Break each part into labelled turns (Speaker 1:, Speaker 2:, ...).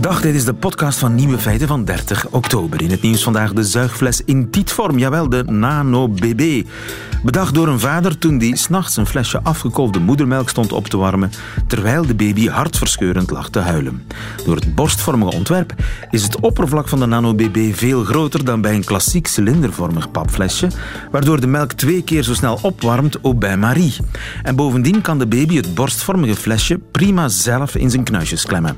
Speaker 1: Dag, dit is de podcast van Nieuwe Feiten van 30 oktober. In het nieuws vandaag de zuigfles in tietvorm, jawel, de Nano BB. Bedacht door een vader toen die s'nachts een flesje afgekolfde moedermelk stond op te warmen, terwijl de baby hartverscheurend lag te huilen. Door het borstvormige ontwerp is het oppervlak van de Nano BB veel groter dan bij een klassiek cilindervormig papflesje, waardoor de melk twee keer zo snel opwarmt, ook bij Marie. En bovendien kan de baby het borstvormige flesje prima zelf in zijn knuisjes klemmen.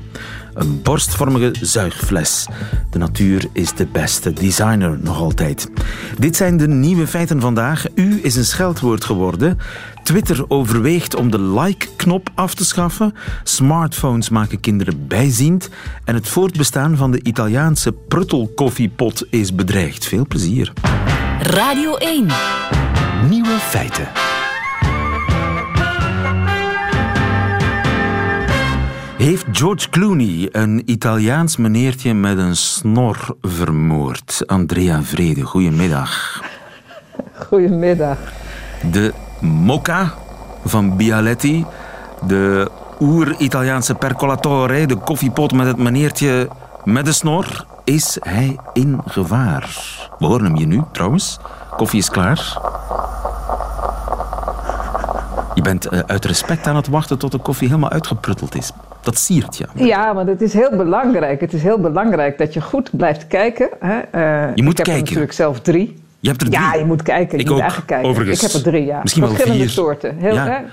Speaker 1: Een borstvormige zuigfles. De natuur is de beste designer nog altijd. Dit zijn de nieuwe feiten vandaag. U is een scheldwoord geworden. Twitter overweegt om de like-knop af te schaffen. Smartphones maken kinderen bijziend. En het voortbestaan van de Italiaanse pruttelkoffiepot is bedreigd. Veel plezier.
Speaker 2: Radio 1.
Speaker 1: Nieuwe feiten. Heeft George Clooney een Italiaans meneertje met een snor vermoord? Andrea Vrede, goedemiddag.
Speaker 3: Goedemiddag.
Speaker 1: De Mocha van Bialetti, de oer-Italiaanse percolatore, de koffiepot met het meneertje met de snor, is hij in gevaar? We horen hem hier nu, trouwens. Koffie is klaar. Je bent uh, uit respect aan het wachten tot de koffie helemaal uitgeprutteld is. Dat siert je.
Speaker 3: Ja, want het is heel belangrijk. Het is heel belangrijk dat je goed blijft kijken. Hè. Uh,
Speaker 1: je moet
Speaker 3: ik
Speaker 1: kijken.
Speaker 3: er natuurlijk zelf drie.
Speaker 1: Je hebt er drie?
Speaker 3: Ja, je moet kijken. Je
Speaker 1: ik
Speaker 3: moet
Speaker 1: ook,
Speaker 3: kijken.
Speaker 1: overigens.
Speaker 3: Ik heb er drie, ja.
Speaker 1: Misschien wel
Speaker 3: Verschillende
Speaker 1: vier.
Speaker 3: soorten. Heel,
Speaker 1: Ja.
Speaker 3: hè.
Speaker 1: In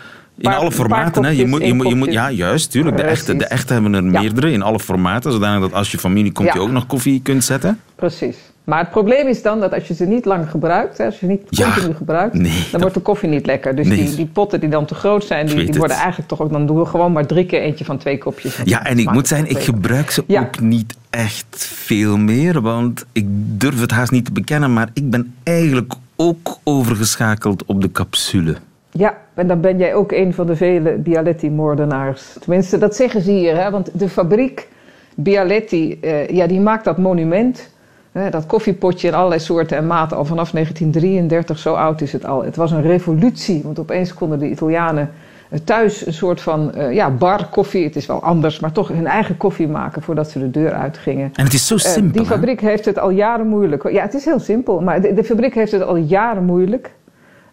Speaker 3: Paar-
Speaker 1: alle formaten, hè? Je moet, je moet, je
Speaker 3: één
Speaker 1: moet, ja, juist, tuurlijk. De echte, de echte hebben er meerdere in alle formaten, zodanig dat als je familie komt,
Speaker 3: Ja.
Speaker 1: je ook nog koffie kunt zetten.
Speaker 3: Precies. Maar het probleem is dan dat als je ze niet lang gebruikt, hè, als je ze niet
Speaker 1: Ja.
Speaker 3: continu gebruikt,
Speaker 1: Nee,
Speaker 3: dan
Speaker 1: dat-
Speaker 3: wordt de koffie niet lekker. Dus
Speaker 1: Nee.
Speaker 3: die, die potten die dan te groot zijn, die, die worden eigenlijk toch ook, dan doen we gewoon maar drie keer eentje van twee kopjes.
Speaker 1: Ja, en ik moet zijn, ik gebruik ze
Speaker 3: Ja.
Speaker 1: ook niet echt veel meer, want ik durf het haast niet te bekennen, maar ik ben eigenlijk ook overgeschakeld op de capsule.
Speaker 3: Ja, en dan ben jij ook een van de vele Bialetti-moordenaars. Tenminste, dat zeggen ze hier, hè? want de fabriek Bialetti, eh, ja, die maakt dat monument. Dat koffiepotje in allerlei soorten en maten al vanaf 1933, zo oud is het al. Het was een revolutie, want opeens konden de Italianen eh, thuis een soort van eh, ja, bar koffie, het is wel anders, maar toch hun eigen koffie maken voordat ze de deur uitgingen.
Speaker 1: En het is zo
Speaker 3: Eh,
Speaker 1: simpel.
Speaker 3: die
Speaker 1: hè?
Speaker 3: fabriek heeft het al jaren moeilijk. Ja, het is heel simpel, maar de, de fabriek heeft het al jaren moeilijk.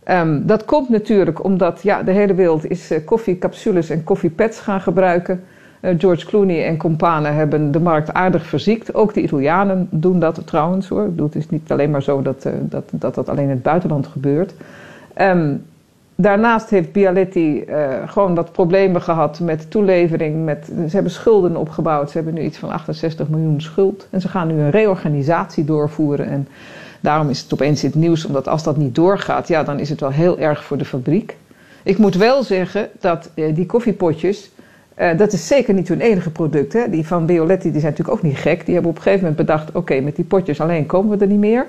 Speaker 3: Ehm, dat komt natuurlijk omdat ja, de hele wereld is koffiecapsules en koffiepads gaan gebruiken. Eh, George Clooney en companen hebben de markt aardig verziekt. Ook de Italianen doen dat trouwens hoor. Het is niet alleen maar zo dat eh, dat, dat, dat alleen in het buitenland gebeurt. Ehm, daarnaast heeft Bialetti eh, gewoon wat problemen gehad met toelevering. Met, ze hebben schulden opgebouwd. Ze hebben nu iets van 68 miljoen schuld. En ze gaan nu een reorganisatie doorvoeren. En daarom is het opeens in het nieuws. Omdat als dat niet doorgaat, ja, dan is het wel heel erg voor de fabriek. Ik moet wel zeggen dat die koffiepotjes... eh, dat is zeker niet hun enige product. Hè. Die van Bioletti die zijn natuurlijk ook niet gek. Die hebben op een gegeven moment bedacht... oké, met die potjes alleen komen we er niet meer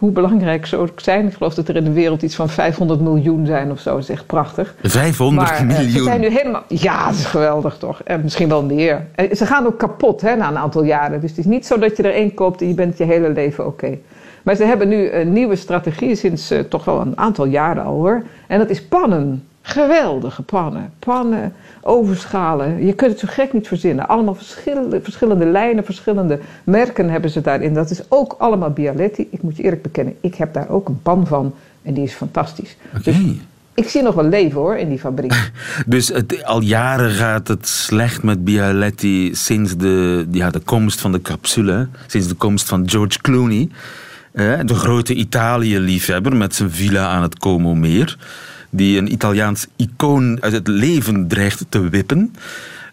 Speaker 3: hoe belangrijk ze ook zijn. Ik geloof dat er in de wereld iets van 500 miljoen zijn of zo. Dat is echt prachtig.
Speaker 1: 500
Speaker 3: maar eh,
Speaker 1: miljoen.
Speaker 3: ze zijn nu helemaal... Ja, dat is geweldig toch. En misschien wel meer. En ze gaan ook kapot hè, na een aantal jaren. Dus het is niet zo dat je er één koopt en je bent je hele leven oké. Maar ze hebben nu een nieuwe strategie sinds eh, toch wel een aantal jaren al hoor. En dat is pannen. Geweldige pannen. Pannen, overschalen. Je kunt het zo gek niet verzinnen. Allemaal verschillende, verschillende lijnen, verschillende merken hebben ze daarin. Dat is ook allemaal Bialetti. Ik moet je eerlijk bekennen, ik heb daar ook een pan van. En die is fantastisch. Dus ik zie nog wel leven hoor in die fabriek.
Speaker 1: Dus het, al jaren gaat het slecht met Bialetti sinds de, ja, de komst van de capsule. Sinds de komst van George Clooney. eh, de grote Italië-liefhebber met zijn villa aan het Como-meer. Die een Italiaans icoon uit het leven dreigt te wippen.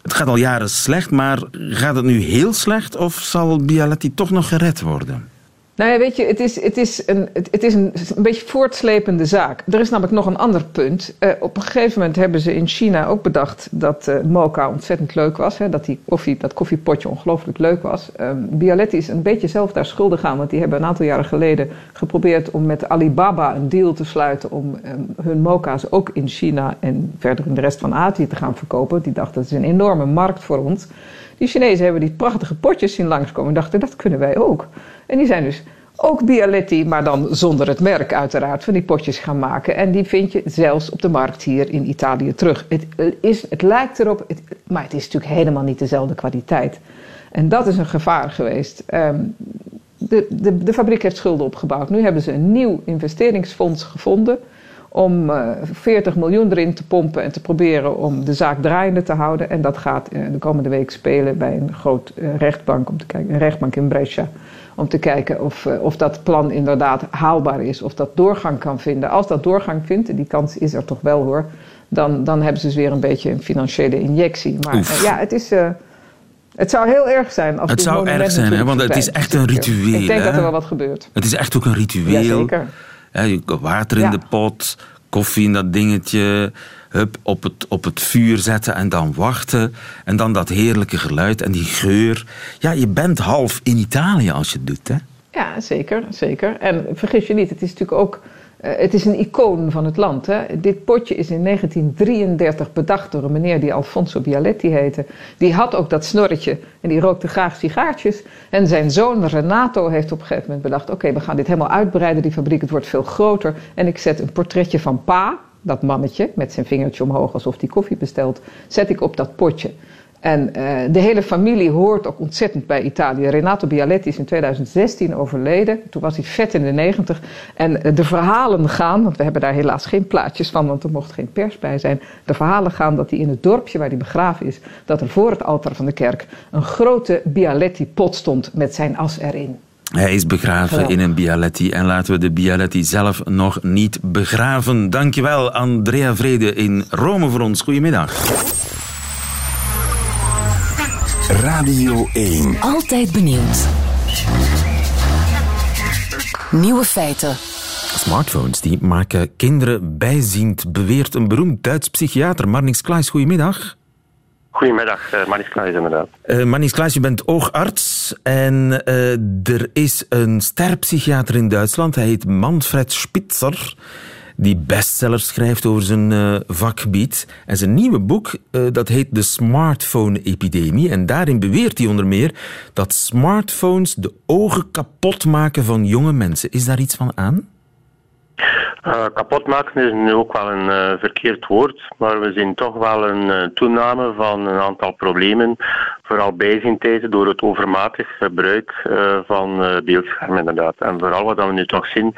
Speaker 1: Het gaat al jaren slecht, maar gaat het nu heel slecht of zal Bialetti toch nog gered worden?
Speaker 3: Nou ja, weet je, het is, het is, een, het, is een, een beetje voortslepende zaak. Er is namelijk nog een ander punt. Eh, op een gegeven moment hebben ze in China ook bedacht dat eh mocha ontzettend leuk was. Hè, dat die koffie, dat koffiepotje ongelooflijk leuk was. Ehm, Bialetti is een beetje zelf daar schuldig aan. Want die hebben een aantal jaren geleden geprobeerd om met Alibaba een deal te sluiten. om ehm, hun mocha's ook in China en verder in de rest van Azië te gaan verkopen. Die dachten dat is een enorme markt voor ons. Die Chinezen hebben die prachtige potjes zien langskomen en dachten dat kunnen wij ook. En die zijn dus ook Bialetti, maar dan zonder het merk uiteraard, van die potjes gaan maken. En die vind je zelfs op de markt hier in Italië terug. Het, is, het lijkt erop, maar het is natuurlijk helemaal niet dezelfde kwaliteit. En dat is een gevaar geweest. Ehm, de, de, de fabriek heeft schulden opgebouwd. Nu hebben ze een nieuw investeringsfonds gevonden om 40 eh, miljoen erin te pompen en te proberen om de zaak draaiende te houden. En dat gaat uh, de komende week spelen bij een groot uh, rechtbank, om te kijken, een rechtbank in Brescia. Om te kijken of, of dat plan inderdaad haalbaar is, of dat doorgang kan vinden. Als dat doorgang vindt, en die kans is er toch wel hoor, dan, dan hebben ze dus weer een beetje een financiële injectie. Maar ja, het is. Het zou heel erg zijn als
Speaker 1: Het zou erg zijn, hè? want het is echt een ritueel.
Speaker 3: Ik denk
Speaker 1: hè?
Speaker 3: dat er wel wat gebeurt.
Speaker 1: Het is echt ook een ritueel.
Speaker 3: Jazeker.
Speaker 1: Ja, water in de pot, koffie in dat dingetje, hup, op, het, op het vuur zetten en dan wachten. En dan dat heerlijke geluid en die geur. Ja, je bent half in Italië als je het doet, hè?
Speaker 3: Ja, zeker, zeker. En vergis je niet, het is natuurlijk ook uh, het is een icoon van het land. Hè. Dit potje is in 1933 bedacht door een meneer die Alfonso Bialetti heette. Die had ook dat snorretje en die rookte graag sigaartjes. En zijn zoon Renato heeft op een gegeven moment bedacht... oké, we gaan dit helemaal uitbreiden, die fabriek, het wordt veel groter. En ik zet een portretje van pa, dat mannetje met zijn vingertje omhoog alsof hij koffie bestelt... zet ik op dat potje. En uh, de hele familie hoort ook ontzettend bij Italië. Renato Bialetti is in 2016 overleden. Toen was hij vet in de 90. En uh, de verhalen gaan, want we hebben daar helaas geen plaatjes van, want er mocht geen pers bij zijn. De verhalen gaan dat hij in het dorpje waar hij begraven is, dat er voor het altaar van de kerk een grote Bialetti-pot stond met zijn as erin.
Speaker 1: Hij is begraven Geweldig. in een Bialetti en laten we de Bialetti zelf nog niet begraven. Dankjewel, Andrea Vrede in Rome voor ons. Goedemiddag.
Speaker 2: Radio 1. Altijd benieuwd. Nieuwe feiten.
Speaker 1: Smartphones die maken kinderen bijziend, beweert een beroemd Duits psychiater. Marnix Klaes, goedemiddag.
Speaker 4: Goedemiddag, uh, Marnix Klaes inderdaad.
Speaker 1: Uh, Marnix Klaes, je bent oogarts en uh, er is een sterpsychiater in Duitsland. Hij heet Manfred Spitzer die bestsellers schrijft over zijn uh, vakgebied. En zijn nieuwe boek, uh, dat heet De Smartphone-epidemie. En daarin beweert hij onder meer dat smartphones de ogen kapot maken van jonge mensen. Is daar iets van aan?
Speaker 4: Uh, kapot maken is nu ook wel een verkeerd woord, maar we zien toch wel een toename van een aantal problemen, vooral bijziendheden door het overmatig gebruik van beeldschermen inderdaad. En vooral wat we nu toch zien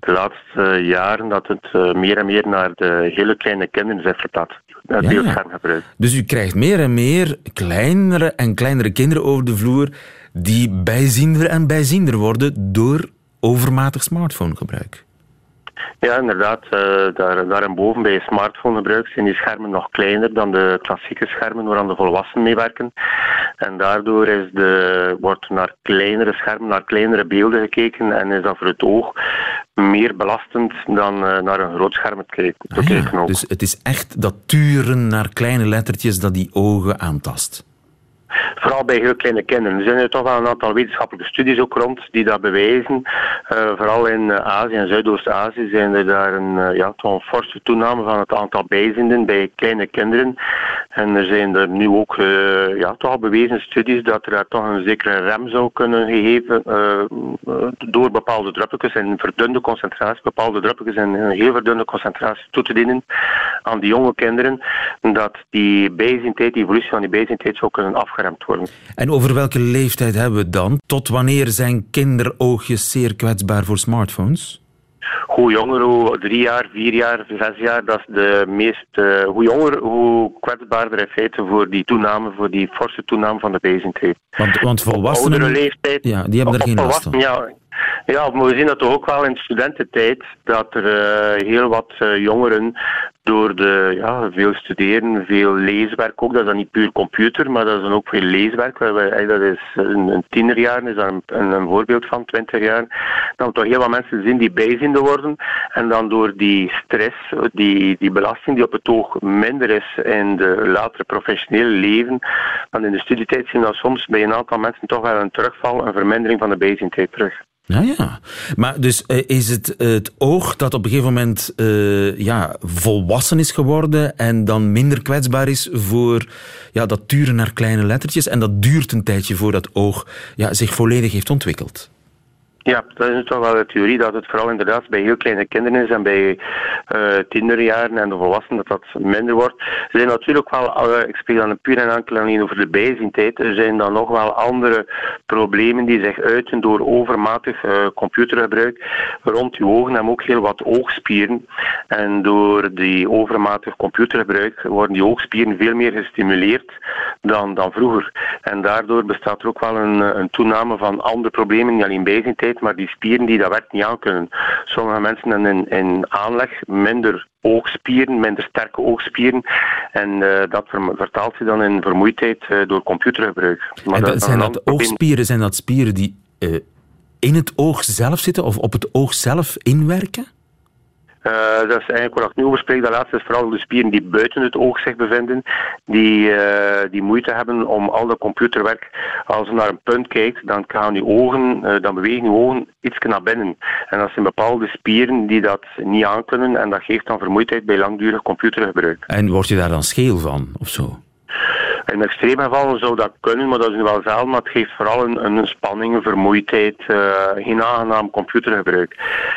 Speaker 4: de laatste jaren, dat het meer en meer naar de hele kleine kinderen is verplaatst. Het ja, beeldschermgebruik.
Speaker 1: Dus u krijgt meer en meer kleinere en kleinere kinderen over de vloer die bijziender en bijziender worden door overmatig smartphonegebruik.
Speaker 4: Ja, inderdaad. Uh, daar, daarboven bij smartphonegebruik zijn die schermen nog kleiner dan de klassieke schermen waaraan de volwassenen mee werken. En daardoor is de, wordt naar kleinere schermen, naar kleinere beelden gekeken en is dat voor het oog meer belastend dan uh, naar een groot scherm te kijken.
Speaker 1: Ah, ja. Dus het is echt dat turen naar kleine lettertjes dat die ogen aantast.
Speaker 4: Vooral bij heel kleine kinderen. Er zijn er toch wel een aantal wetenschappelijke studies ook rond die dat bewijzen. Uh, vooral in Azië en Zuidoost-Azië zijn er daar een, uh, ja, toch een forse toename van het aantal bijzienden bij kleine kinderen. En er zijn er nu ook ja, toch al bewezen studies dat er daar toch een zekere rem zou kunnen gegeven door bepaalde druppeltjes en verdunde concentratie, bepaalde druppeltjes en een heel verdunde concentratie toe te dienen aan die jonge kinderen. Dat die bijziendheid, die evolutie van die bijziendheid zou kunnen afgaan worden.
Speaker 1: En over welke leeftijd hebben we dan? Tot wanneer zijn kinderoogjes zeer kwetsbaar voor smartphones?
Speaker 4: Hoe jonger, hoe drie jaar, vier jaar, zes jaar, dat is de meest. Uh, hoe jonger, hoe kwetsbaarder in feite voor die toename, voor die forse toename van de bezigheid.
Speaker 1: Want, want volwassenen.
Speaker 4: Op leeftijd.
Speaker 1: Ja, die hebben er geen last van.
Speaker 4: Ja, ja, maar we zien dat toch ook wel in studententijd, dat er uh, heel wat uh, jongeren door de, ja, veel studeren, veel leeswerk ook, dat is dan niet puur computer, maar dat is dan ook veel leeswerk. Dat is een, tienerjaar, is daar een, een, voorbeeld van, twintig jaar. Dan toch heel wat mensen zien die bijziende worden en dan door die stress, die, die belasting die op het oog minder is in de latere professionele leven, dan in de studietijd zien we soms bij een aantal mensen toch wel een terugval, een vermindering van de bijziendheid terug.
Speaker 1: Ja, ja. Maar dus uh, is het het oog dat op een gegeven moment uh, ja, volwassen is geworden en dan minder kwetsbaar is voor ja, dat turen naar kleine lettertjes. En dat duurt een tijdje voordat oog ja, zich volledig heeft ontwikkeld.
Speaker 4: Ja, dat is toch wel de theorie dat het vooral inderdaad bij heel kleine kinderen is en bij uh, tienerjaren en de volwassenen dat dat minder wordt. Er zijn natuurlijk wel, uh, ik spreek dan puur en enkel alleen over de bijzientijd, er zijn dan nog wel andere problemen die zich uiten door overmatig uh, computergebruik rond je ogen en ook heel wat oogspieren. En door die overmatig computergebruik worden die oogspieren veel meer gestimuleerd dan, dan vroeger. En daardoor bestaat er ook wel een, een toename van andere problemen, niet alleen maar die spieren die dat werkt niet aan kunnen. Sommige mensen hebben in, in aanleg minder oogspieren, minder sterke oogspieren. En uh, dat vertaalt zich dan in vermoeidheid uh, door computergebruik.
Speaker 1: Maar en dat, zijn dat oogspieren, zijn dat spieren die uh, in het oog zelf zitten of op het oog zelf inwerken?
Speaker 4: Uh, dat is eigenlijk waar ik nu over spreek. Dat laatste is vooral de spieren die buiten het oog zich bevinden, die, uh, die moeite hebben om al dat computerwerk, als je naar een punt kijkt, dan gaan die ogen, uh, dan bewegen die ogen iets naar binnen. En dat zijn bepaalde spieren die dat niet aankunnen en dat geeft dan vermoeidheid bij langdurig computergebruik.
Speaker 1: En word je daar dan scheel van, of zo?
Speaker 4: In extreme gevallen zou dat kunnen, maar dat is nu wel zelden. Maar het geeft vooral een, een spanning, een vermoeidheid, uh, geen aangenaam computergebruik.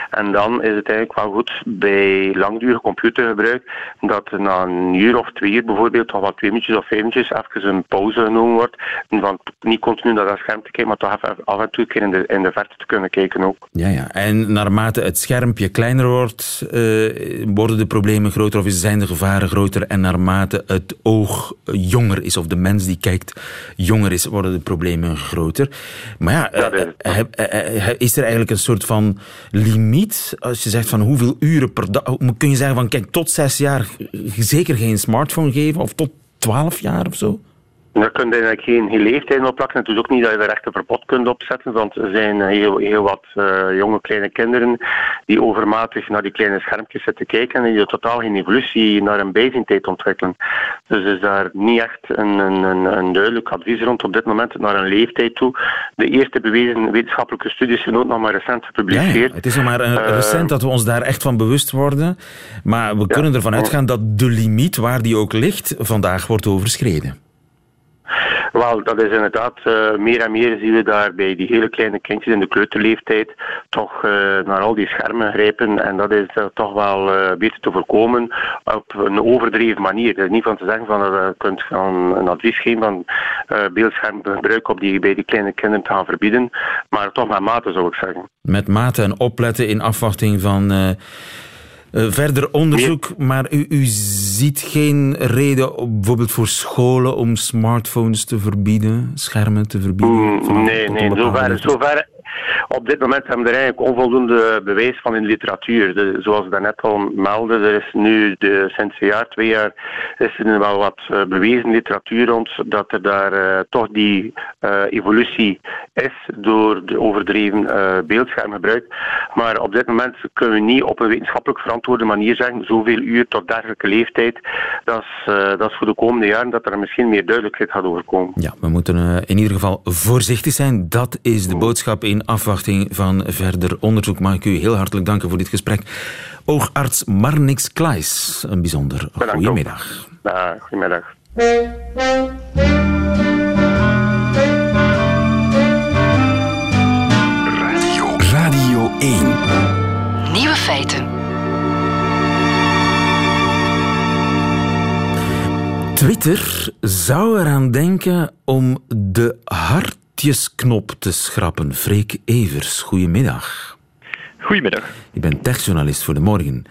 Speaker 4: En dan is het eigenlijk wel goed bij langdurig computergebruik dat na een uur of twee uur bijvoorbeeld toch wat twee of vijf minuutjes even een pauze genomen wordt. Van niet continu naar dat scherm te kijken, maar toch af en toe keer in de, in de verte te kunnen kijken ook.
Speaker 1: Ja, ja. En naarmate het schermpje kleiner wordt, uh, worden de problemen groter of zijn de gevaren groter en naarmate het oog jonger is of de mens die kijkt jonger is, worden de problemen groter. Maar ja, eh, eh, eh, is er eigenlijk een soort van limiet? Als je zegt van hoeveel uren per dag, kun je zeggen van kijk, tot zes jaar zeker geen smartphone geven of tot twaalf jaar of zo?
Speaker 4: Daar kun je eigenlijk geen, leeftijd op plakken. Het is ook niet dat je er echt een verbod kunt opzetten, want er zijn heel, heel wat uh, jonge kleine kinderen die overmatig naar die kleine schermpjes zitten kijken en die totaal geen evolutie naar een bijzientijd ontwikkelen. Dus is daar niet echt een, een, een, duidelijk advies rond op dit moment naar een leeftijd toe. De eerste bewezen wetenschappelijke studies zijn ook nog maar recent gepubliceerd.
Speaker 1: Ja, het is nog maar uh, recent dat we ons daar echt van bewust worden, maar we kunnen ervan uitgaan dat de limiet, waar die ook ligt, vandaag wordt overschreden.
Speaker 4: Wel, dat is inderdaad, uh, meer en meer zien we daar bij die hele kleine kindjes in de kleuterleeftijd toch uh, naar al die schermen grijpen. En dat is toch wel beter te voorkomen op een overdreven manier. Is niet van te zeggen van dat je kunt gaan een advies geven van beeldschermgebruik op die bij die kleine kinderen te gaan verbieden. Maar toch met mate zou ik zeggen.
Speaker 1: Met mate en opletten in afwachting van verder onderzoek, maar u, u, ziet geen reden bijvoorbeeld voor scholen om smartphones te verbieden, schermen te verbieden?
Speaker 4: Mm, nee, nee, zover, zover, op dit moment hebben we er eigenlijk onvoldoende bewijs van in de literatuur. De, zoals we daarnet al meldde, er is nu de, sinds een jaar, twee jaar, is er wel wat uh, bewezen literatuur rond dat er daar uh, toch die uh, evolutie is door de overdreven beeldschermgebruik. Maar op dit moment kunnen we niet op een wetenschappelijk verantwoorde manier zeggen zoveel uur tot dergelijke leeftijd. Dat is, dat is voor de komende jaren dat er misschien meer duidelijkheid gaat overkomen.
Speaker 1: Ja, we moeten in ieder geval voorzichtig zijn. Dat is de boodschap in afwachting van verder onderzoek mag ik u heel hartelijk danken voor dit gesprek. Oogarts Marnix Kleis, een bijzonder goedemiddag.
Speaker 4: Ja, goedemiddag.
Speaker 2: Radio. Radio 1. Nieuwe feiten.
Speaker 1: Twitter zou eraan denken om de hart knop te schrappen. Freek Evers, goedemiddag.
Speaker 5: Goedemiddag.
Speaker 1: Ik ben techjournalist voor de morgen.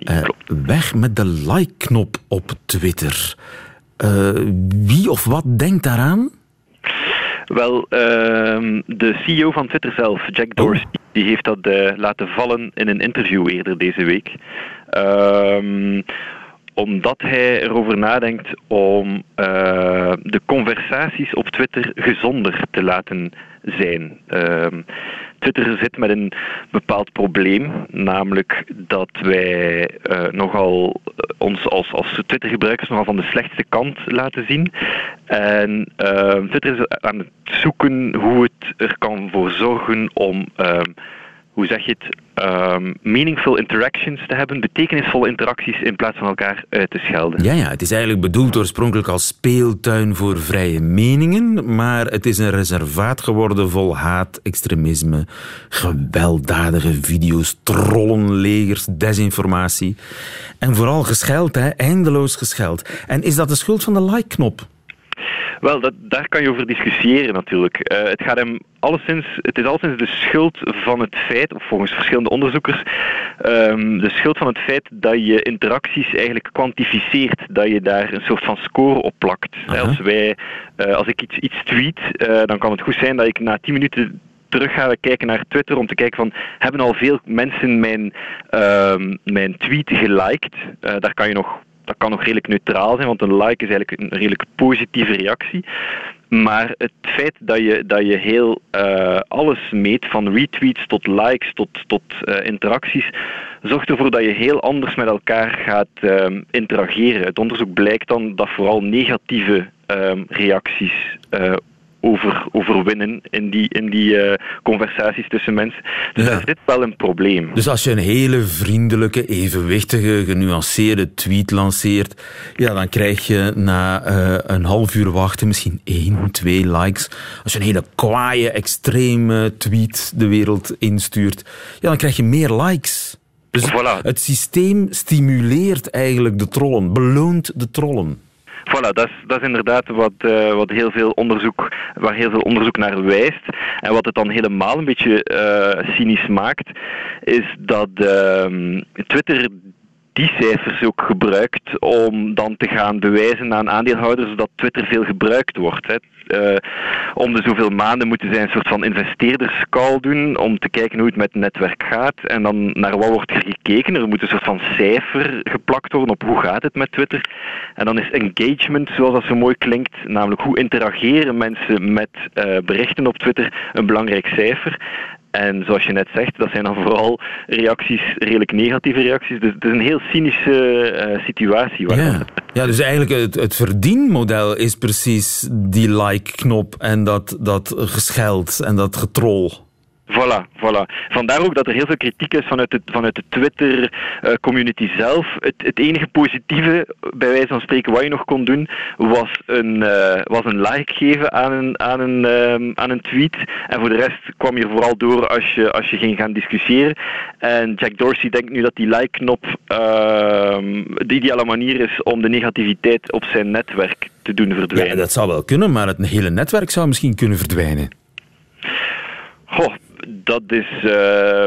Speaker 1: Uh, weg met de like-knop op Twitter. Uh, wie of wat denkt daaraan?
Speaker 5: Wel, uh, de CEO van Twitter zelf, Jack Dorsey, oh. die heeft dat uh, laten vallen in een interview eerder deze week. Ehm omdat hij erover nadenkt om uh, de conversaties op Twitter gezonder te laten zijn. Uh, Twitter zit met een bepaald probleem, namelijk dat wij uh, nogal ons als, als Twitter-gebruikers nogal van de slechtste kant laten zien. En Twitter is aan het zoeken hoe het er kan voor zorgen om hoe zeg je het, um, meaningful interactions te hebben, betekenisvolle interacties in plaats van elkaar uit te schelden.
Speaker 1: Ja, ja, het is eigenlijk bedoeld oorspronkelijk als speeltuin voor vrije meningen, maar het is een reservaat geworden vol haat, extremisme, gewelddadige video's, trollenlegers, desinformatie. En vooral gescheld, hè, eindeloos gescheld. En is dat de schuld van de like-knop?
Speaker 5: Wel, dat, daar kan je over discussiëren natuurlijk. Uh, het, gaat hem alleszins, het is alleszins de schuld van het feit, of volgens verschillende onderzoekers, um, de schuld van het feit dat je interacties eigenlijk kwantificeert, dat je daar een soort van score op plakt. Als, wij, uh, als ik iets, iets tweet, uh, dan kan het goed zijn dat ik na 10 minuten terug gaan kijken naar Twitter om te kijken van hebben al veel mensen mijn, uh, mijn tweet geliked. Uh, daar kan je nog dat kan nog redelijk neutraal zijn, want een like is eigenlijk een redelijk positieve reactie. Maar het feit dat je, dat je heel uh, alles meet, van retweets tot likes tot, tot uh, interacties, zorgt ervoor dat je heel anders met elkaar gaat uh, interageren. Het onderzoek blijkt dan dat vooral negatieve reacties uh, over, overwinnen in die, in die uh, conversaties tussen mensen. Dus ja. daar zit wel een probleem.
Speaker 1: Dus als je een hele vriendelijke, evenwichtige, genuanceerde tweet lanceert, ja, dan krijg je na uh, een half uur wachten misschien één, twee likes. Als je een hele kwaaie, extreme tweet de wereld instuurt, ja, dan krijg je meer likes. Dus voilà. het systeem stimuleert eigenlijk de trollen, beloont de trollen.
Speaker 5: Voilà, dat is, dat inderdaad wat, uh, wat heel veel onderzoek, waar heel veel onderzoek naar wijst. En wat het dan helemaal een beetje uh, cynisch maakt, is dat uh, Twitter die cijfers ook gebruikt om dan te gaan bewijzen aan aandeelhouders dat Twitter veel gebruikt wordt. Hè. Uh, om de zoveel maanden moeten zij een soort van investeerderscall doen om te kijken hoe het met het netwerk gaat. En dan naar wat wordt er gekeken. Er moet een soort van cijfer geplakt worden op hoe gaat het met Twitter. En dan is engagement, zoals dat zo mooi klinkt, namelijk hoe interageren mensen met uh, berichten op Twitter, een belangrijk cijfer. En zoals je net zegt, dat zijn dan vooral reacties, redelijk negatieve reacties. Dus het is een heel cynische uh, situatie. Waar
Speaker 1: ja. ja, dus eigenlijk het, het verdienmodel is precies die like-knop en dat, dat gescheld en dat getrol.
Speaker 5: Voilà, voilà. Vandaar ook dat er heel veel kritiek is vanuit de, vanuit de Twitter-community uh, zelf. Het, het, enige positieve, bij wijze van spreken, wat je nog kon doen, was een, uh, was een like geven aan een, aan, een, um, aan een tweet. En voor de rest kwam je vooral door als je, als je ging gaan discussiëren. En Jack Dorsey denkt nu dat die like-knop uh, de ideale manier is om de negativiteit op zijn netwerk te doen verdwijnen.
Speaker 1: Ja, dat zou wel kunnen, maar het hele netwerk zou misschien kunnen verdwijnen.
Speaker 5: Goh, dat is uh,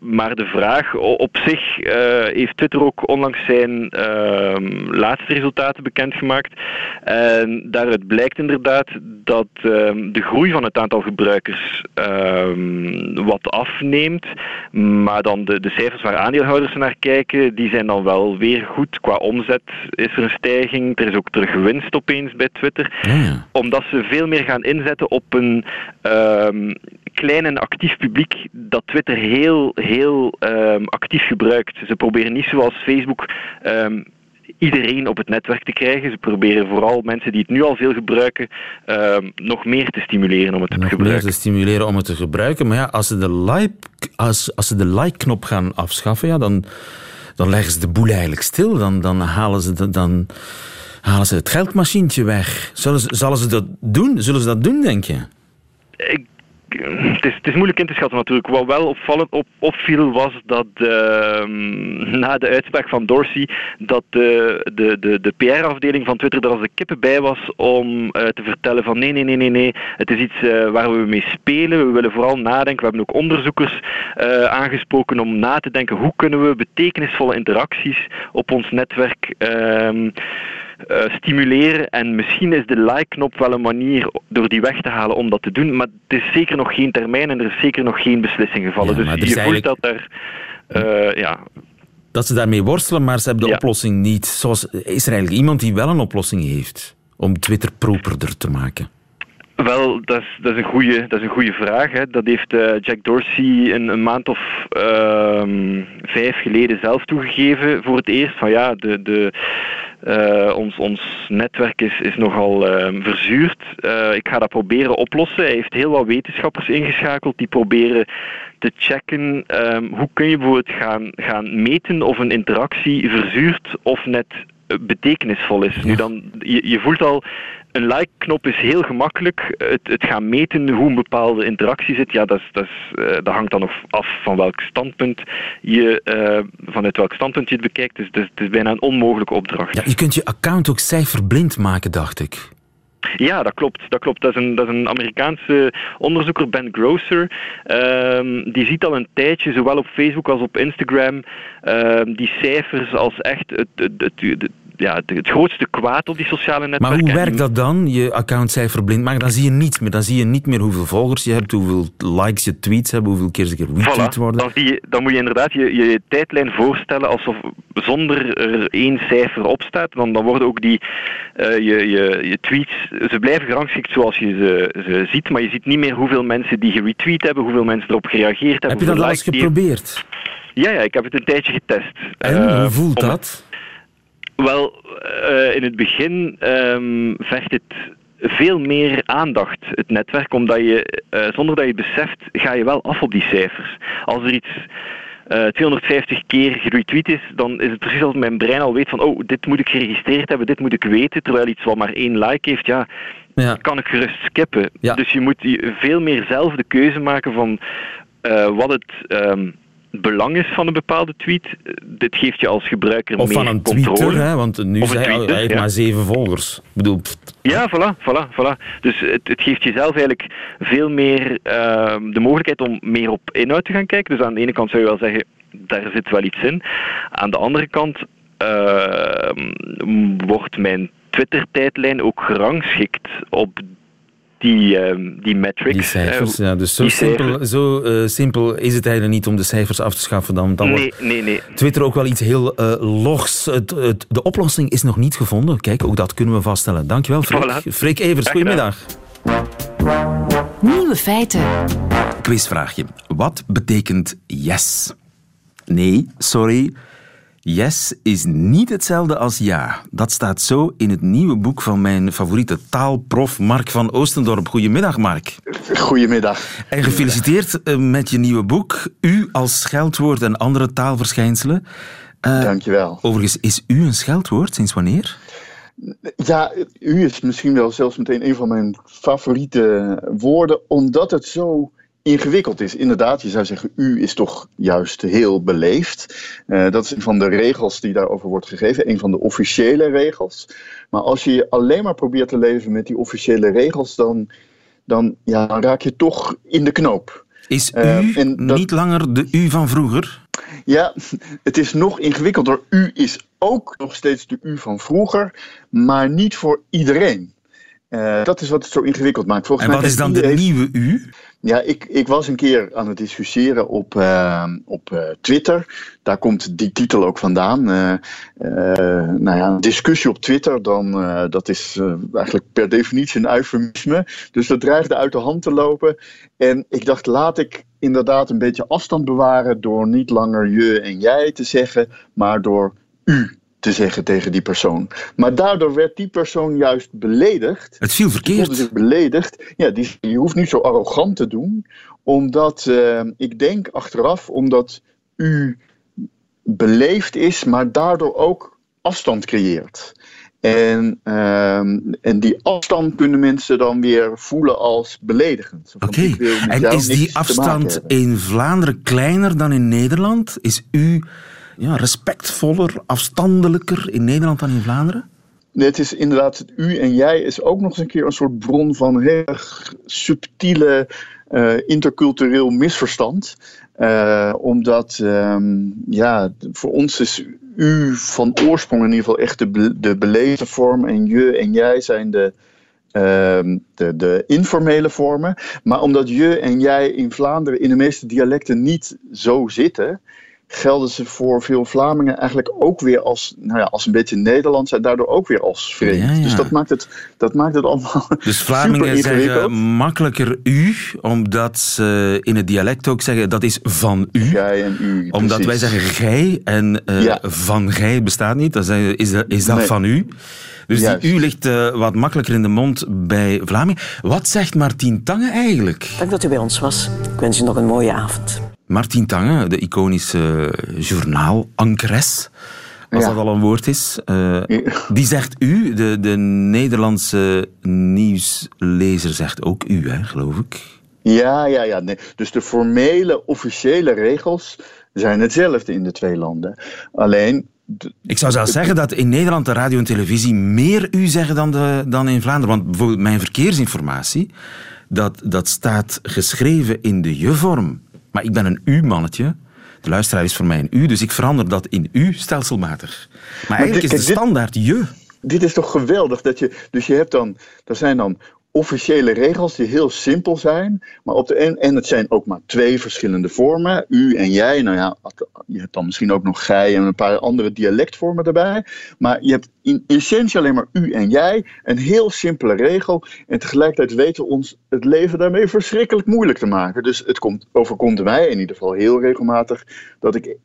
Speaker 5: maar de vraag. Op zich uh, heeft Twitter ook onlangs zijn uh, laatste resultaten bekendgemaakt. En daaruit blijkt inderdaad dat ehm, de groei van het aantal gebruikers ehm, wat afneemt. Maar dan de, de cijfers waar aandeelhouders naar kijken, die zijn dan wel weer goed. Qua omzet is er een stijging. Er is ook terug winst opeens bij Twitter.
Speaker 1: Ja.
Speaker 5: Omdat ze veel meer gaan inzetten op een klein en actief publiek dat Twitter heel, heel um, actief gebruikt. Ze proberen niet zoals Facebook um, iedereen op het netwerk te krijgen. Ze proberen vooral mensen die het nu al veel gebruiken um, nog meer te stimuleren om het
Speaker 1: nog
Speaker 5: te gebruiken.
Speaker 1: Meer te stimuleren om het te gebruiken. Maar ja, als ze de like, als, als ze de like-knop gaan afschaffen, ja, dan, dan leggen ze de boel eigenlijk stil. Dan, dan halen ze de, dan halen ze het geldmachientje weg. Zullen ze, zullen ze dat doen? Zullen ze dat doen, denk je?
Speaker 5: Ik het is, is, moeilijk in te schatten natuurlijk. Wat wel opvallend op, opviel was dat uh, na de uitspraak van Dorsey dat de, de, de, de PR-afdeling van Twitter er als de kippen bij was om uh, te vertellen van nee, nee, nee, nee, nee, het is iets uh, waar we mee spelen. We willen vooral nadenken. We hebben ook onderzoekers eh, aangesproken om na te denken hoe kunnen we betekenisvolle interacties op ons netwerk ehm, stimuleren. En misschien is de like-knop wel een manier door die weg te halen om dat te doen. Maar het is zeker nog geen termijn en er is zeker nog geen beslissing gevallen.
Speaker 1: Ja,
Speaker 5: dus je
Speaker 1: eigenlijk...
Speaker 5: dat er. Uh, ja,
Speaker 1: dat ze daarmee worstelen, maar ze hebben de ja. oplossing niet. Zoals, is er eigenlijk iemand die wel een oplossing heeft om Twitter properder te maken?
Speaker 5: Wel, dat is, dat is, een, goede, dat is een goede vraag. Hè. Dat heeft uh, Jack Dorsey een, een maand of uh, vijf geleden zelf toegegeven voor het eerst. Van ja, de, de, Uh, ons, ons netwerk is, is nogal uh, verzuurd. Uh, ik ga dat proberen oplossen. Hij heeft heel wat wetenschappers ingeschakeld die proberen te checken um, hoe kun je bijvoorbeeld gaan, gaan meten of een interactie verzuurt of net betekenisvol is. Nu dan, je, je voelt al, een like-knop is heel gemakkelijk. Het, het, gaan meten hoe een bepaalde interactie zit, ja, dat, is, dat, is, uh, dat hangt dan nog af van welk standpunt je, uh, vanuit welk standpunt je het bekijkt. Dus, dus het is bijna een onmogelijke opdracht.
Speaker 1: Ja, je kunt je account ook cijferblind maken, dacht ik.
Speaker 5: Ja, dat klopt. Dat, klopt. Dat, is, een, dat is een Amerikaanse onderzoeker, Ben Grosser. Um, die ziet al een tijdje, zowel op Facebook als op Instagram, um, die cijfers als echt het, het, het, het ja, het, grootste kwaad op die sociale netwerken.
Speaker 1: Maar hoe werkt dat dan, je accountcijfer blind maken? Dan zie je niets meer. Dan zie je niet meer hoeveel volgers je hebt, hoeveel likes je tweets hebben, hoeveel keer ze retweet worden.
Speaker 5: Dan, zie je, dan moet je inderdaad je, je tijdlijn voorstellen alsof zonder er één cijfer op staat. Dan, dan worden ook die, uh, je, je, je tweets, ze blijven gerangschikt zoals je ze, ze ziet, maar je ziet niet meer hoeveel mensen die geretweet hebben, hoeveel mensen erop gereageerd hebben.
Speaker 1: Heb je dat al eens geprobeerd?
Speaker 5: Ja, ja, ik heb het een tijdje getest.
Speaker 1: En uh, hoe voelt dat?
Speaker 5: Wel, uh, in het begin um, vergt het veel meer aandacht, het netwerk, omdat je, uh, zonder dat je het beseft, ga je wel af op die cijfers. Als er iets uh, eh, 250 keer geretweet is, dan is het precies als mijn brein al weet van, oh, dit moet ik geregistreerd hebben, dit moet ik weten, terwijl iets wat maar één like heeft, ja, ja. kan ik gerust skippen. Ja. Dus je moet veel meer zelf de keuze maken van wat het... Um, belang is van een bepaalde tweet. Dit geeft je als gebruiker
Speaker 1: of
Speaker 5: meer
Speaker 1: van een
Speaker 5: controle.
Speaker 1: Twitter, hè, want nu is hij, heeft ja. maar zeven volgers. Ik bedoel,
Speaker 5: ja, voilà, voilà, voilà. Dus het, het, geeft jezelf eigenlijk veel meer uh, de mogelijkheid om meer op inhoud te gaan kijken. Dus aan de ene kant zou je wel zeggen, daar zit wel iets in. Aan de andere kant uh, wordt mijn Twitter-tijdlijn ook gerangschikt op die, uh, die metrics.
Speaker 1: Die cijfers, ja. Dus zo, simpel, zo uh, simpel is het eigenlijk niet om de cijfers af te schaffen. Dan, dan
Speaker 5: nee, nee, nee.
Speaker 1: Twitter ook wel iets heel uh, logs. Het, het, de oplossing is nog niet gevonden. Kijk, ook dat kunnen we vaststellen. Dankjewel, Freek. Voilà. Freek Evers, goedemiddag.
Speaker 2: Nieuwe feiten.
Speaker 1: Quizvraagje. Wat betekent yes? Nee, sorry. Yes is niet hetzelfde als ja. Dat staat zo in het nieuwe boek van mijn favoriete taalprof Mark van Oostendorp. Goedemiddag, Mark.
Speaker 6: Goedemiddag.
Speaker 1: En gefeliciteerd eh, met je nieuwe boek. U als scheldwoord en andere taalverschijnselen.
Speaker 6: Uh, Dankjewel.
Speaker 1: Overigens, is u een scheldwoord? Sinds wanneer?
Speaker 6: Ja, u is misschien wel zelfs meteen een van mijn favoriete woorden, omdat het zo ingewikkeld is. Inderdaad, je zou zeggen, u is toch juist heel beleefd. Uh, dat is een van de regels die daarover wordt gegeven, een van de officiële regels. Maar als je alleen maar probeert te leven met die officiële regels, dan, dan, ja, dan raak je toch in de knoop.
Speaker 1: Is u uh, dat... niet langer de u van vroeger?
Speaker 6: Ja, het is nog ingewikkelder. U is ook nog steeds de u van vroeger, maar niet voor iedereen. Uh, dat is wat het zo ingewikkeld maakt.
Speaker 1: Volgens en wat is dan de nieuwe u?
Speaker 6: Ja, ik, ik was een keer aan het discussiëren op, uh, op uh, Twitter. Daar komt die titel ook vandaan. Uh, nou ja, een discussie op Twitter, dan, dat is eigenlijk per definitie een eufemisme. Dus dat dreigde uit de hand te lopen. En ik dacht, laat ik inderdaad een beetje afstand bewaren door niet langer je en jij te zeggen, maar door u te zeggen tegen die persoon. Maar daardoor werd die persoon juist beledigd.
Speaker 1: Het viel verkeerd.
Speaker 6: zich beledigd. Ja, die, je hoeft niet zo arrogant te doen, omdat uh, ik denk achteraf, omdat u beleefd is, maar daardoor ook afstand creëert. En, uh, en die afstand kunnen mensen dan weer voelen als beledigend.
Speaker 1: Oké, okay. en is die afstand in Vlaanderen kleiner dan in Nederland? Is u ja, respectvoller, afstandelijker in Nederland dan in Vlaanderen?
Speaker 6: Nee, het is inderdaad, het u en jij is ook nog eens een keer een soort bron van heel subtiele uh, intercultureel misverstand. Uh, omdat, um, ja, voor ons is u van oorsprong in ieder geval echt de, de beleefde vorm en je en jij zijn de, uh, de, de informele vormen. Maar omdat je en jij in Vlaanderen in de meeste dialecten niet zo zitten, gelden ze voor veel Vlamingen eigenlijk ook weer als, nou ja, als een beetje Nederlands en daardoor ook weer als vreemd. Dus dat maakt, het, dat maakt het allemaal.
Speaker 1: Dus Vlamingen zeggen makkelijker u, omdat ze in het dialect ook zeggen dat is van u.
Speaker 6: Gij en u.
Speaker 1: Omdat wij zeggen gij en uh, van gij bestaat niet. Dat is, is dat, is dat van u. Dus die u ligt uh, wat makkelijker in de mond bij Vlamingen. Wat zegt Martien Tange eigenlijk?
Speaker 7: Dank dat u bij ons was. Ik wens u nog een mooie avond.
Speaker 1: Martien Tange, de iconische journaal-ankeres, als dat al een woord is. Uh, die zegt u, de, de Nederlandse nieuwslezer zegt ook u, hè, geloof ik.
Speaker 6: Ja, ja, ja. Nee. Dus de formele, officiële regels zijn hetzelfde in de twee landen. Alleen
Speaker 1: ik zou zelfs zeggen dat in Nederland de radio en televisie meer u zeggen dan, de, dan in Vlaanderen. Want bijvoorbeeld mijn verkeersinformatie, dat, dat staat geschreven in de je-vorm. Maar ik ben een u-mannetje. De luisteraar is voor mij een u, dus ik verander dat in u stelselmatig. Maar eigenlijk is de standaard je.
Speaker 6: Dit is toch geweldig dat je. Dus je hebt dan. Er zijn dan officiële regels die heel simpel zijn. Maar op de, en, en het zijn ook maar twee verschillende vormen. U en jij. Nou ja, je hebt dan misschien ook nog gij en een paar andere dialectvormen erbij. Maar je hebt in essentie alleen maar u en jij. Een heel simpele regel. En tegelijkertijd weten we ons het leven daarmee verschrikkelijk moeilijk te maken. Dus het komt, overkomt mij in ieder geval heel regelmatig dat ik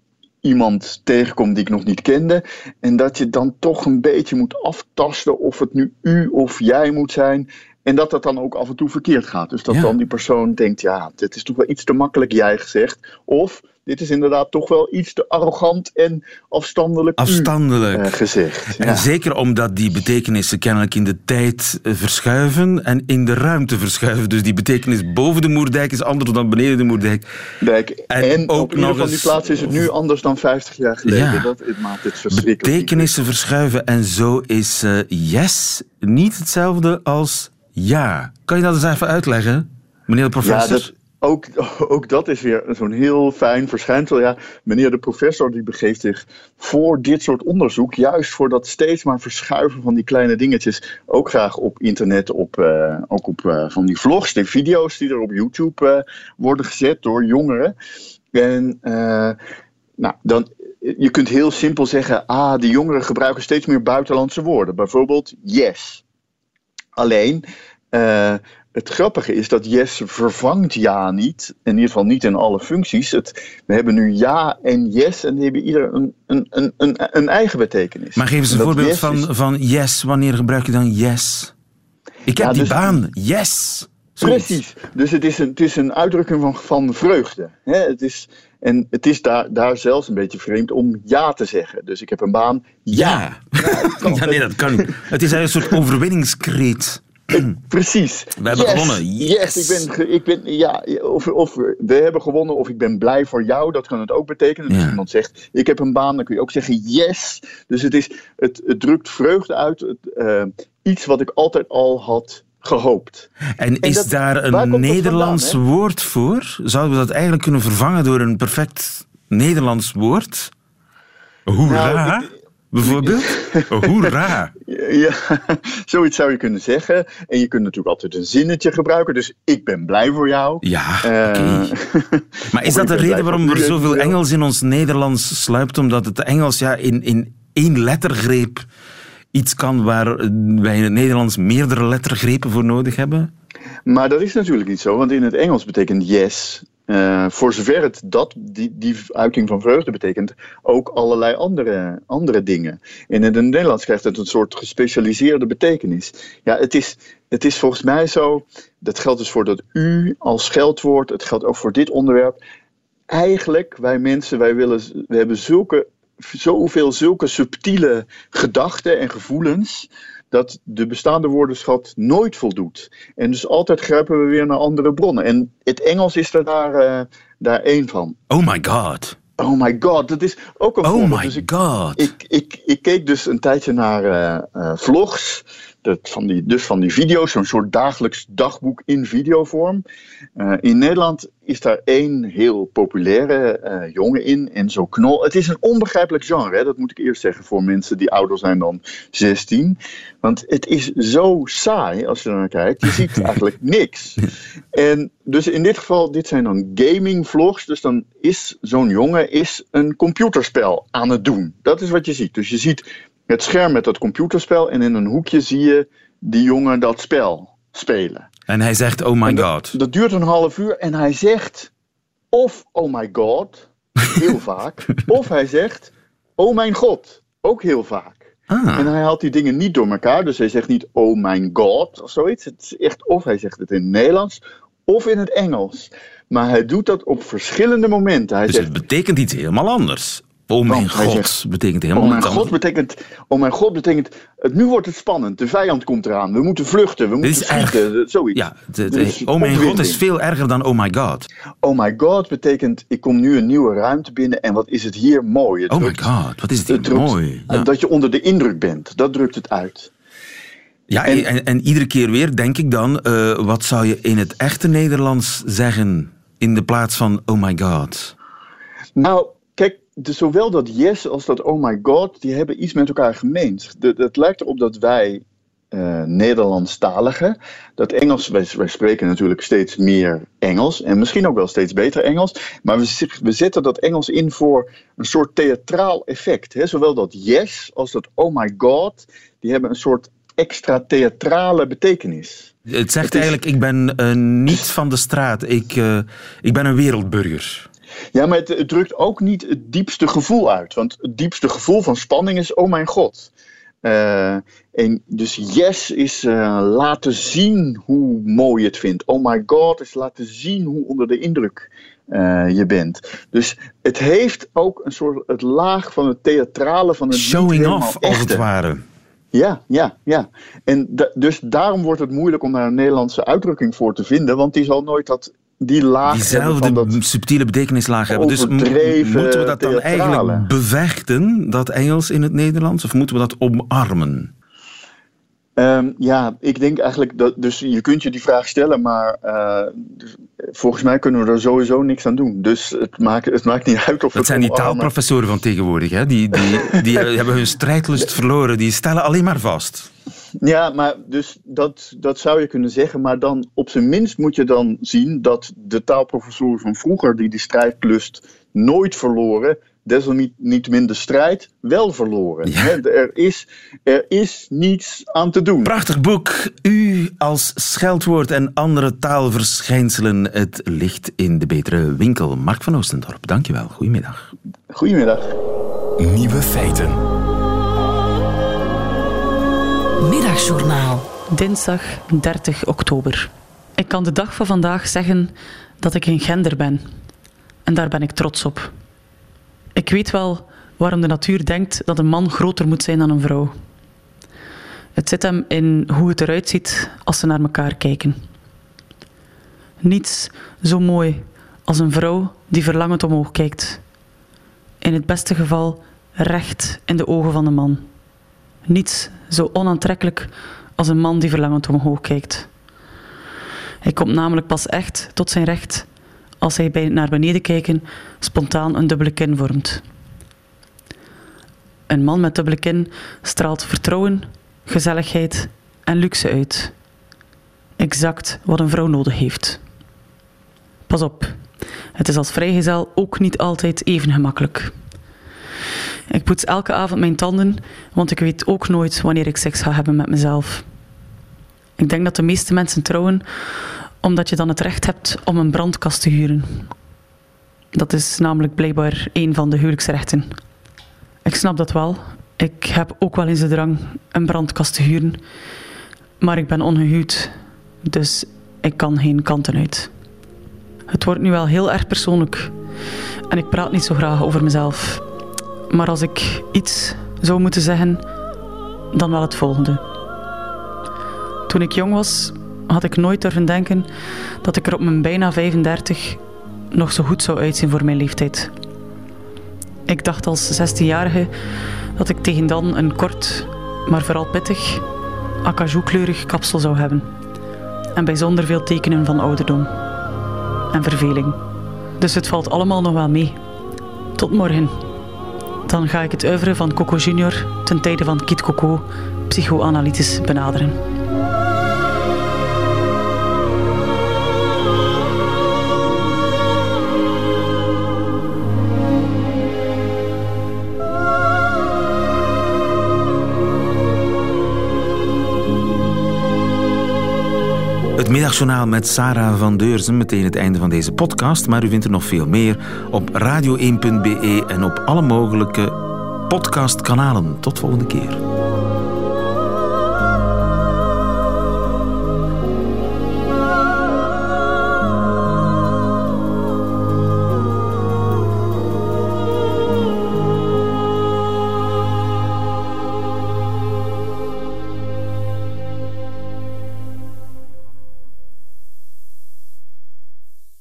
Speaker 6: iemand tegenkom die ik nog niet kende. En dat je dan toch een beetje moet aftasten of het nu u of jij moet zijn. En dat dat dan ook af en toe verkeerd gaat. Dus dat dan die persoon denkt, ja, dit is toch wel iets te makkelijk jij gezegd. Of dit is inderdaad toch wel iets te arrogant en afstandelijk,
Speaker 1: afstandelijk.
Speaker 6: Uh, gezegd.
Speaker 1: En zeker omdat die betekenissen kennelijk in de tijd eh, verschuiven en in de ruimte verschuiven. Dus die betekenis boven de Moerdijk is anders dan beneden de Moerdijk.
Speaker 6: Dijk. En, ook op nog van die plaats is het nu anders dan 50 jaar geleden. Ja. Dat maakt het verschrikkelijk.
Speaker 1: Betekenissen verschuiven en zo is uh, yes niet hetzelfde als ja. Kan je dat eens even uitleggen, meneer de professor?
Speaker 6: Ja, ook, ook dat is weer zo'n heel fijn verschijnsel. Ja, meneer de professor die begeeft zich voor dit soort onderzoek, juist voor dat steeds maar verschuiven van die kleine dingetjes, ook graag op internet, op, uh, ook op uh, van die vlogs, die video's die er op YouTube uh, worden gezet door jongeren. En nou, dan, je kunt heel simpel zeggen, ah, die jongeren gebruiken steeds meer buitenlandse woorden. Bijvoorbeeld yes. Alleen, uh, het grappige is dat yes vervangt ja niet. In ieder geval niet in alle functies. Het, we hebben nu ja en yes en die hebben ieder een, een, een, een, eigen betekenis.
Speaker 1: Maar geef eens een voorbeeld van, van yes. Wanneer gebruik je dan yes? Ik heb die dus- baan. Yes.
Speaker 6: Precies. Dus het is een, het is een uitdrukking van, van vreugde. Het is, en het is daar, daar zelfs een beetje vreemd om ja te zeggen. Dus ik heb een baan. Ja.
Speaker 1: Ja, ja nee, dat kan niet. Het is een soort overwinningskreet.
Speaker 6: Precies.
Speaker 1: We hebben gewonnen.
Speaker 6: Yes. Ik ben, ik ben, ja, of, of we hebben gewonnen of ik ben blij voor jou. Dat kan het ook betekenen. Dus als iemand zegt, ik heb een baan, dan kun je ook zeggen yes. Dus het, is, het, het drukt vreugde uit. Het, uh, iets wat ik altijd al had gehoopt.
Speaker 1: En, is daar een Nederlands woord voor? Zouden we dat eigenlijk kunnen vervangen door een perfect Nederlands woord? Hoera! Nou, bijvoorbeeld? Hoera!
Speaker 6: Ja, zoiets zou je kunnen zeggen. En je kunt natuurlijk altijd een zinnetje gebruiken. Dus ik ben blij voor jou.
Speaker 1: Ja, uh, Maar is dat de reden waarom er zoveel Engels in ons Nederlands sluipt? Omdat het Engels ja, in, in één lettergreep iets kan waar wij in het Nederlands meerdere lettergrepen voor nodig hebben?
Speaker 6: Maar dat is natuurlijk niet zo, want in het Engels betekent yes uh, voor zover het dat, die, die uiting van vreugde betekent, ook allerlei andere, andere dingen. En in het Nederlands krijgt het een soort gespecialiseerde betekenis. Ja, het is, het is volgens mij zo, dat geldt dus voor dat u als scheldwoord, het geldt ook voor dit onderwerp. Eigenlijk, wij mensen, wij willen, we hebben zulke, zoveel zulke subtiele gedachten en gevoelens dat de bestaande woordenschat nooit voldoet. En dus altijd grijpen we weer naar andere bronnen. En het Engels is er daar, uh, daar één van.
Speaker 1: Oh my god.
Speaker 6: Oh my god, dat is ook een
Speaker 1: Oh
Speaker 6: voorbeeld.
Speaker 1: my
Speaker 6: dus ik,
Speaker 1: god.
Speaker 6: Ik, ik, ik, keek dus een tijdje naar uh, uh, vlogs dat, van die, dus van die video's, zo'n soort dagelijks dagboek in videovorm. Uh, in Nederland is daar één heel populaire uh, jongen in. En zo knol. Het is een onbegrijpelijk genre, hè? dat moet ik eerst zeggen voor mensen die ouder zijn dan 16. Want het is zo saai als je er naar kijkt. Je ziet eigenlijk niks. En dus in dit geval, dit zijn dan gaming vlogs. Dus dan is zo'n jongen is een computerspel aan het doen. Dat is wat je ziet. Dus je ziet het scherm met dat computerspel. En in een hoekje zie je die jongen dat spel spelen.
Speaker 1: En hij zegt, oh my god.
Speaker 6: Dat duurt een half uur en hij zegt of oh my god, heel vaak. Of hij zegt, oh mijn god, ook heel vaak. Ah. En hij haalt die dingen niet door elkaar. Dus hij zegt niet oh my god of zoiets. Het is echt of hij zegt het in het Nederlands of in het Engels. Maar hij doet dat op verschillende momenten. Hij
Speaker 1: dus
Speaker 6: zegt,
Speaker 1: het betekent iets helemaal anders. Oh mijn god, betekent helemaal
Speaker 6: oh mijn god betekent, oh mijn god betekent, het, nu wordt het spannend, de vijand komt eraan, we moeten vluchten, we moeten vluchten, zoiets.
Speaker 1: Ja, de, oh mijn god is veel erger dan oh my god.
Speaker 6: Oh my god betekent, ik kom nu een nieuwe ruimte binnen en wat is het hier mooi. Het
Speaker 1: oh my god, wat is het hier
Speaker 6: drukt,
Speaker 1: mooi.
Speaker 6: Ja. Dat je onder de indruk bent, dat drukt het uit.
Speaker 1: Ja, en, en, en iedere keer weer denk ik dan, uh, wat zou je in het echte Nederlands zeggen in de plaats van oh my god?
Speaker 6: Nou, dus zowel dat yes als dat oh my god, die hebben iets met elkaar gemeend. Het lijkt erop dat wij uh, Nederlandstaligen, dat Engels, wij, wij, spreken natuurlijk steeds meer Engels en misschien ook wel steeds beter Engels, maar we, we zetten dat Engels in voor een soort theatraal effect. Hè? Zowel dat yes als dat oh my god, die hebben een soort extra theatrale betekenis.
Speaker 1: Het zegt eigenlijk, ik ben uh, niet van de straat, ik, uh, ik ben een wereldburger.
Speaker 6: Ja, maar het, drukt ook niet het diepste gevoel uit. Want het diepste gevoel van spanning is: oh mijn god. Uh, en dus yes is uh, laten zien hoe mooi je het vindt. Oh my god is laten zien hoe onder de indruk uh, je bent. Dus het heeft ook een soort het laag van het theatrale van het
Speaker 1: showing off als het ware.
Speaker 6: Ja, ja, ja. En da dus daarom wordt het moeilijk om daar een Nederlandse uitdrukking voor te vinden, want die zal nooit dat die laag
Speaker 1: Diezelfde
Speaker 6: dat
Speaker 1: subtiele betekenislaag hebben. Dus moeten we dat dan eigenlijk bevechten, dat Engels in het Nederlands, of moeten we dat omarmen?
Speaker 6: Um, ja, ik denk eigenlijk dat. Dus je kunt je die vraag stellen, maar uh, dus, volgens mij kunnen we er sowieso niks aan doen. Dus het maakt, het maakt niet uit of.
Speaker 1: Dat zijn die taalprofessoren van tegenwoordig, hè? Die, die, die hebben hun strijdlust verloren. Die stellen alleen maar vast.
Speaker 6: Ja, maar dus dat, dat zou je kunnen zeggen. Maar dan op zijn minst moet je dan zien dat de taalprofessoren van vroeger, die die strijdlust nooit verloren, desalniettemin de strijd wel verloren. Er, is, er is niets aan te doen.
Speaker 1: Prachtig boek. U als scheldwoord en andere taalverschijnselen. Het ligt in de betere winkel. Mark van Oostendorp, dankjewel. Goedemiddag.
Speaker 6: Goedemiddag.
Speaker 8: Nieuwe feiten.
Speaker 2: Middagjournaal.
Speaker 9: Dinsdag 30 oktober. Ik kan de dag van vandaag zeggen dat ik een gender ben. En daar ben ik trots op. Ik weet wel waarom de natuur denkt dat een man groter moet zijn dan een vrouw. Het zit hem in hoe het eruit ziet als ze naar elkaar kijken. Niets zo mooi als een vrouw die verlangend omhoog kijkt. In het beste geval recht in de ogen van de man. Niets zo onaantrekkelijk als een man die verlangend omhoog kijkt. Hij komt namelijk pas echt tot zijn recht als hij bij naar beneden kijken spontaan een dubbele kin vormt. Een man met dubbele kin straalt vertrouwen, gezelligheid en luxe uit. Exact wat een vrouw nodig heeft. Pas op, het is als vrijgezel ook niet altijd even gemakkelijk. Ik poets elke avond mijn tanden, want ik weet ook nooit wanneer ik seks ga hebben met mezelf. Ik denk dat de meeste mensen trouwen omdat je dan het recht hebt om een brandkast te huren. Dat is namelijk blijkbaar een van de huwelijksrechten. Ik snap dat wel. Ik heb ook wel eens de drang een brandkast te huren. Maar ik ben ongehuwd, dus ik kan geen kanten uit. Het wordt nu wel heel erg persoonlijk. En ik praat niet zo graag over mezelf. Maar als ik iets zou moeten zeggen, dan wel het volgende. Toen ik jong was, had ik nooit durven denken dat ik er op mijn bijna 35 nog zo goed zou uitzien voor mijn leeftijd. Ik dacht als 16-jarige dat ik tegen dan een kort, maar vooral pittig, acajou-kleurig kapsel zou hebben. En bijzonder veel tekenen van ouderdom. En verveling. Dus het valt allemaal nog wel mee. Tot morgen. Dan ga ik het oeuvre van Coco Junior ten tijde van Kit Coco psychoanalytisch benaderen.
Speaker 1: Het middagjournaal met Sarah van Deurzen. Meteen het einde van deze podcast. Maar u vindt er nog veel meer op radio1.be en op alle mogelijke podcastkanalen. Tot volgende keer.